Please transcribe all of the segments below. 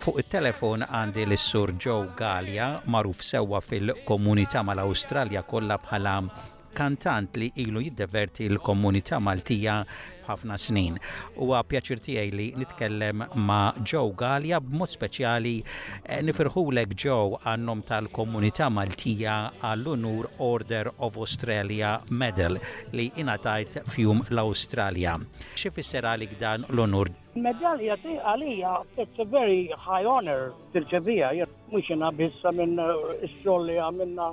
Fuq it-telefon għandi lis-Sur Joe Galea, magħruf sewwa fil-komunità mal-Awstralja kollha bħala kantant li ilu jiddeverti l-komunità Maltija ħafna snin. Huwa pjaċir tiegħi li nitkellem ma' Joe Galea b'mod speċjali eh, nifirħulek Joe għan-nom tal-komunità Maltija għall-unur Order of Australia Medal li ingħatajt f'jum l-Awstralja. Xi fisser għalik dan l-unur? Medalja di għalija it's a very high honor tirċevija, mhux jiena bissa minn ix-xogħol li għamilna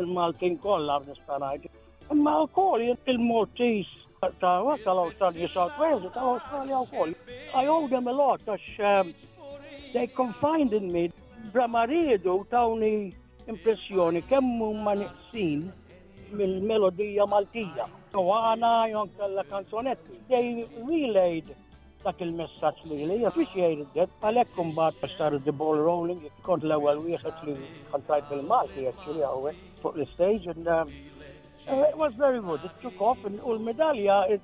il-Maltin kollha nista' ngħid. Imma wkoll il-Maltis ta' tal-Awstralja South Wales u tal-Awstralja wkoll. I owe them a lot għax eh, they confided in me bra maridu tawni Impressjoni kemm huma niqsin mill-melodija Maltija. U għana jon kalla kanzonetti. They relayed dak il-messaġġ li li biex jgħidek għalhekk imbagħad biex tar the ball rolling kont l-ewwel wieħed li kantajt bil-Malti actually hawnhekk fuq l-istage and uh, it was very good. It took off u l-medalja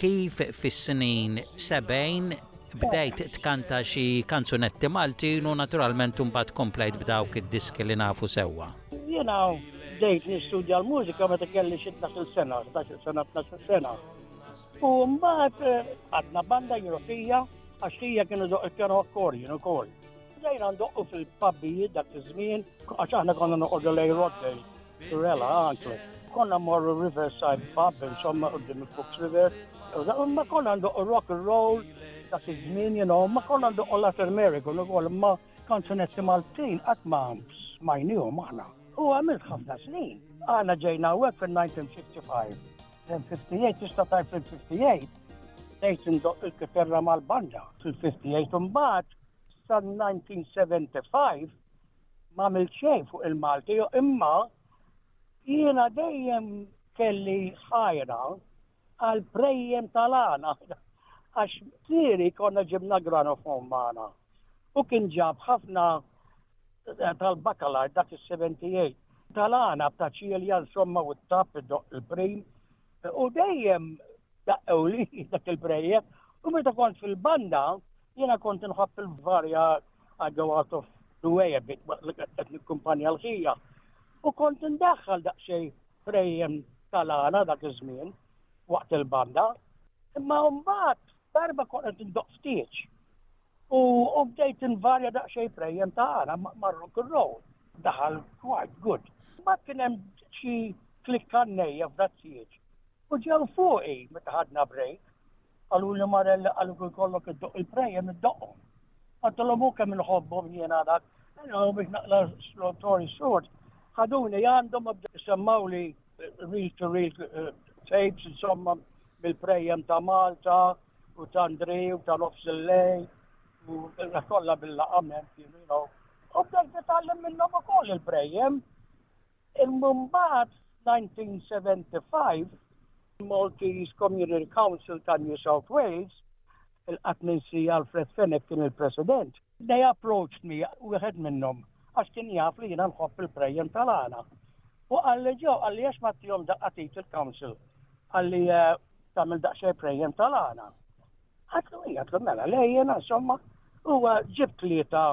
Kif fis-snin 70 bdejt tkanta xi kanzunetti Maltin u naturalment imbagħad komplejt b'dawk id-diski li nafu sewwa. Jiena bdejt nistudja l-mużika meta kelli xi 12 sena, 12 sena, 12 sena. U mbagħad eh, għadna banda Ewropija għax hija kienu doq il-pjano akkorjin ukoll. Bdejna ndoqqu fil-pubbijiet dak iż-żmien għax aħna konna noqogħdu lej Rodney Rela, anke. Konna morru Riverside Pub, insomma, qoddim il-Cooks River. Ma konna għandu rock and roll, dak iż-żmien, you know, ma konna għandu Latin American u għol, ma kanzunetti Maltin qatt ma smajnihom aħna. U għamilt ħafna snin. Aħna ġejna għek fil-1955. Then 58, tista' tajb fil-58, tgħid indoq il-kiterra mal-banda. Fil-58 imbagħad sa 1975 ma għamilt xejn fuq il-Malti, imma jiena dejjem kelli ħajra għal prejjem tal-għana. Għax siri konna ġibna granofon maħna. U kien ġab ħafna eh, tal-bakalar dak il-78 tal-għana b'taċilja l-somma u t-tap il-prim. U dejjem daqqew li dak il-brejja. U meta kont fil-banda, jena kont nħab il-varja għaddu out of the way a bit, li għattet l-kumpanja l-ħija. U kont ndaħħal daqxej frejjem tal-għana dak iż-żmien waqt il-banda. Imma mbagħad darba kont ndoq ftit. U bdejt invarja daqxej frejjem ta' għana marru kurrow. Daħal quite good. Ma kien hemm xi klikka nejja f'daqsieġ. u ġew fuqi meta ħadna break. Qaluli marel li qalu kull kollok iddoq il-prejem iddoqqhom. Għaddolhom hu kemm inħobbhom jiena dak, għalhom biex naqla s-slotori sort, ħaduni għandhom semmaw li reel to reel eh, tapes insomma mill-prejem ta' Malta u ta' Andri u ta' nofs il-lej u kollha bil-laqament, you know. U bdejt nitgħallem minnhom ukoll il-prejem Imma mbagħad fl-1975, il-Maltese Communal Council ta' New South Wales, fil-qatt minn Sir Alfred Fenech kien il-President, they approached me, wieħed minnhom, għax kien jaf li jiena nħobb il-prejjem tal-għana, u qalli, Joe, qalli għax ma ttihom daqqa tgħid il-Council, qalli, tagħmel daqsxejn prejjem tal-għana. Għatlu hija għatlu mela lejjena insomma huwa ġib tlieta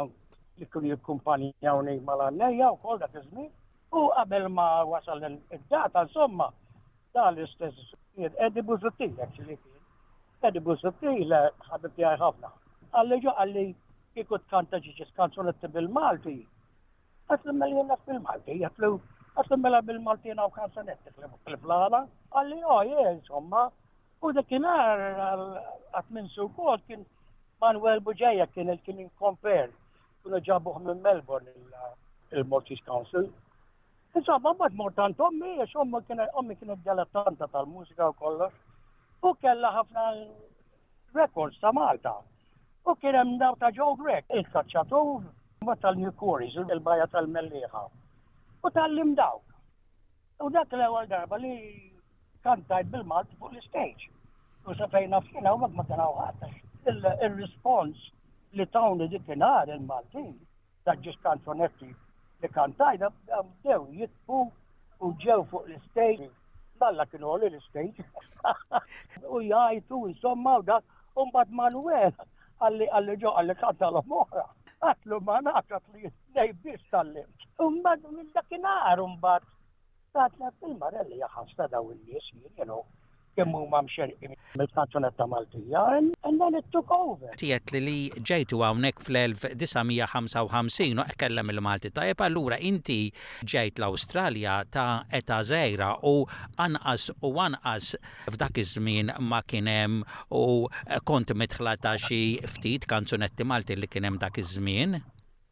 li kienu jikkumpanjawni mal-għannejja wkoll dak iż-żmien u qabel ma wasal id-data insomma dan l-istess Edi Buzutti, actually. Edi Buzutti, ħabib jgħaj ħafna. Għalli ġo għalli kikut kanta ġiġi skanzunetti bil-Malti. Għatlu mela jenna bil-Malti, għatlu għatlu mela bil-Malti naw kanzunetti fil-flana. Għalli jo, oh, jie, insomma, U dakinhar għal minsu wkoll kien Manuel Buġeja kien il-kien inkomper kienu ġabuh minn Melbourne il-Mortis Council. Insomma, mbagħad mortant ommi, għax ommi kienet ommi kienet dilettanta tal-mużika u kollox. U kellha ħafna records ta' Malta. U kien hemm daw ta' Joe Grek, il-kaċċatur, ma tal-New Quarries, il-bajja tal-Melliħa. U tal-lim dawk. U dak l-ewwel darba li kantajt bil-Malti fuq l-istage. U sa fejn naf jien hawnhekk ma kien hawn Il-rispons li tawni dik inhar il-Maltin, dak ġiex kanzonetti li kantajt, bdew jitfu u ġew fuq l-istage. Balla kienu għoli l-istage. U jgħajtu insomma u dak. Umbat Manuel, Għalli għalli ġo għalli kaddalhom oħra. Għatlu ma naqat li nej biex tal-limt. Umma minn umbat. Għatla fil-marelli jaħasta daw il-nies jienu kemm huma mxerqin mill-kanzunetta Maltija, and then it took over. Tijet li li ġejtu hawnhekk fl-1955 u qkellem il-Malti tajjeb allura inti ġejt l-Awstralja ta' eta' żgħira u anqas u anqas F'dak iż-żmien ma kien hemm u kont midħla ta' xi ftit kanzunetti Maltin li kien hemm dak iż-żmien.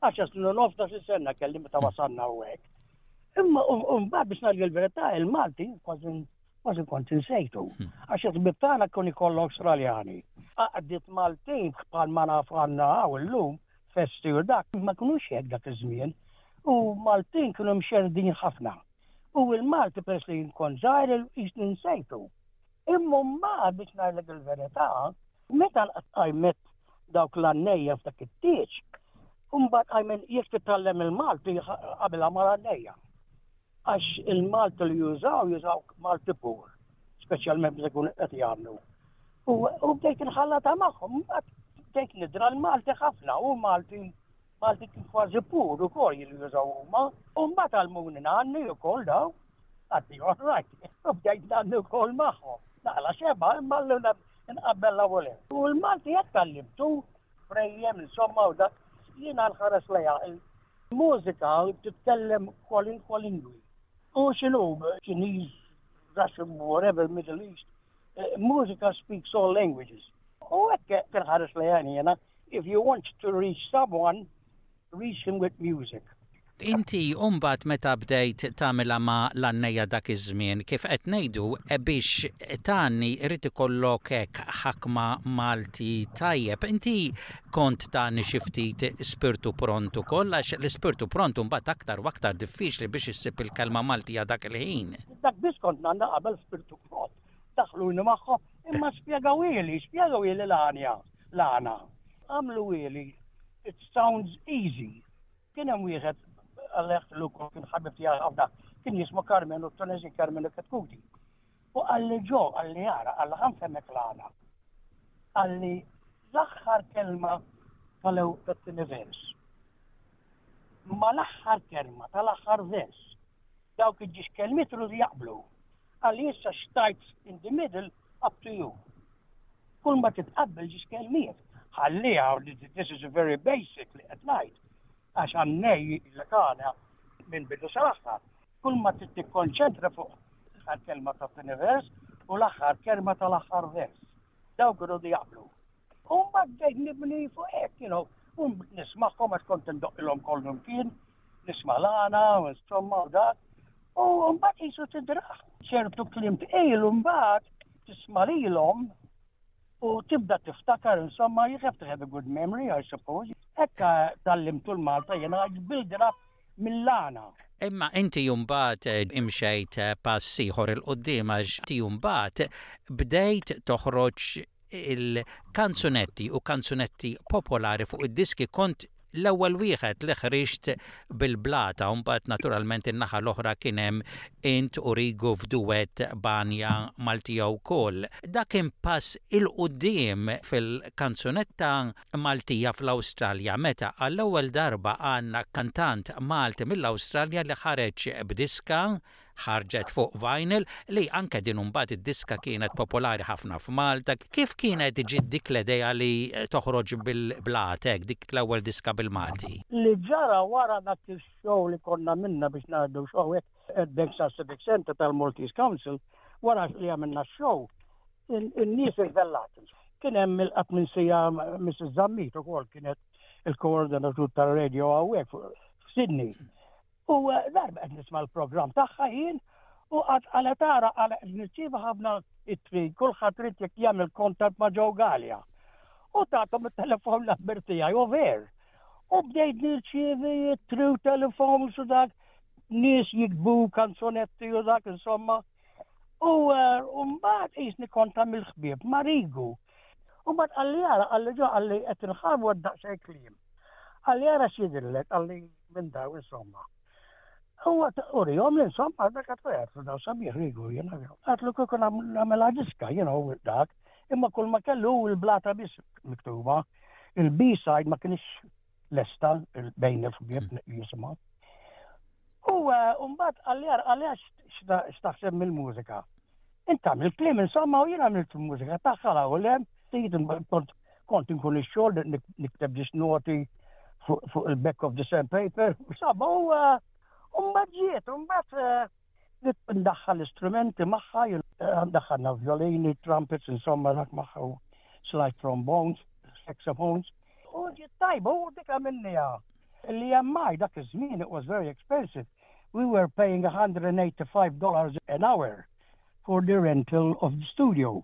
Għaxar snin u nofs dax is-sena kelli meta wasalna hawnhekk. Imma mbagħad biex ngħid il-verità il-Malti kważi kważi kont insejtu. Hmm. Għax il-ħbib tagħna kien ikollhom Awstraljani. Aqdiet Maltin bħal ma naf għandna hawn illum festi u dak ma kinux hekk dak iż-żmien. U Maltin kienu mxerdin ħafna. U l-Malti peress li nkun żgħir jisni nsejtu. Imma mbagħad biex ngħidlek il-verità, meta qajmet dawk l-għannejja f'dak it-tieġ, mbagħad qajmen jekk titgħallem il-Malti qabilha mal-għannejja. Għax il-Malti li jużaw jużaw Malti pur, speċjalment meta jkun qed jagħmlu. U bdejt inħallata magħhom, bdejt nidra l-Malti ħafna u Malti Għal dik kważi pur ukoll jintużaw huma, u mbagħad għalmuni nanni ukoll daw, għaddi oħrajn, u bdejt nanni ukoll magħhom. Naqla xeba imma l nqabbel la volem. U l-Malti jekk tallimtu, frejjem, insomma, u dak jiena nħares lejha. Mużika titkellem kwalinkwa lingwi. U xinu, Ċiniż, Russian, whatever, Middle East, Mużika speaks all languages. U hekk tinħares lejha jiena, if you want to reach someone, reach him with music. Inti mbagħad meta bdejt tagħmilha ma' l-għannejja dak iż-żmien, kif qed ngħidu, e biex tgħanni jrid ikollok hekk ħakma Malti tajjeb. Inti kont tagħni xi ftit spirtu pront ukoll għax l-ispirtu pront mbagħad aktar u aktar diffiċli biex issib il-kelma Maltija dak il-ħin. Dak biss kont nanna qabel spirtu krot. Daħluni magħhom, imma spjegaw ili, spjegaw ili l-għanja, l-għana. Għamlu ili, it sounds easy. Kien hemm wieħed għalleħ l kien ħabib tiegħi ħafna, kien jismu Carmenu Tunesi Carmenu Katkuti. U għalli ġo, għalli għara, għalli għanfemmek l-għana. Għalli l-axħar kelma tal-ew tat-tini vers. mal-aħħar kelma tal-aħħar vers. Dawk iġġiex kelmiet rridu jaqblu. Għalli issa xtajt in the middle up to you. Kull ma titqabbel ġiex kelmiet. Ħalliha, this is a very basic li qed ngħid. Għax għannej l-kana minn bidu sal-aħħar. Kull ma tikkonċentra fuq l-aħħar kelma ta' tini vers u l-aħħar kelma tal-aħħar vers. Dawk irridu jaqblu. U mbagħad bdejt nibni fuq hekk, you know, u nismagħhom għax kont indoqqilhom kollu mkien, nisma' l-għana, insomma u dak. U mbagħad jisu tidraħ ċertu klim tqil u mbagħad tisma' lilhom u tibda tiftakar insomma you have to have a good memory, I suppose. Ekka tal-limtu l-Malta jena bil-graf mill-għana. Imma inti mbagħad imxejt pass ieħor 'il quddiem għax inti mbagħad bdejt toħroġ il-kanzunetti u kanzunetti popolari fuq id-diski, kont l-ewwel wieħed li ħriġt bil-blata u mbagħad naturalment in-naħa l-oħra kien hemm int u Rigu f'duwett b'għanja Maltija wkoll. Dak kien pass 'il quddiem fil-kanzunetta Maltija fl-Awstralja meta għall-ewwel darba għandna kantant Malti mill-Awstralja li ħareġ b'diska, ħarġet fuq vinyl, li anke din imbagħad id-diska kienet popolari ħafna f'Malta. Kif kienet ġiet dik l-idea li toħroġ bil-blat hekk, dik l-ewwel diska bil-Malti? Li ġara wara dak ix-show li konna għamilna biex ngħaddu show hekk, Banks Civic Centre tal-Maltese Council, wara li għamilna x-show, In-nies iżvellat. Kien hemm il-qatt minn sija Mrs. Zammit ukoll kienet il-koordinatur tal-radio hawnhekk f'Sydney. U eh, darba qed nisma' l-programm tagħha jien u qatt qalet ara għal nirċieva ħafna it-tri kulħadd rid jekk jagħmel kontat ma' ġew Galja. U tagħtom it-telefon l-akber tiegħi u ver. U bdejt nirċievi it-tri u telefon u dak nies jikbu kanzonetti u dak insomma. U eh, mbagħad qis nikkonta mill-ħbieb ma' Rigu. U mbagħad qalli jara qalli ġo qalli qed inħarbu għad daqsxejn kliem. Qalli jara x'jidillek qalli minn daw insomma. Huwa urihom li insomma dak qed wieħed daw sabiħ Rigu jiena. Qatlu kif kun nagħmilha diska jiena u dak, imma kull ma kellu il-blata biss miktuba. Il-B-side ma kienx lesta bejn il-ħbieb hmm. jisimgħu. U eh, mbagħad għaljar għaljar x'taħseb mill-mużika. Inta mill-klim insomma u jiena mill mużika taħħala u lem trid kont inkun ix-xogħol nikteb ġiex noti fuq il-back of the same paper. Sabba u eh, mbagħad ġiet, mbagħad eh, li tkun daħħal l-istrumenti magħha, daħħalna l-vjolini, trumpets, insomma dak magħha u slide trombones, saxophones, u ġiet tajba u dik għamilniha. L-EMI dak iż-żmien it was very expensive. We were paying 185 dollars an hour for the rental of the studio.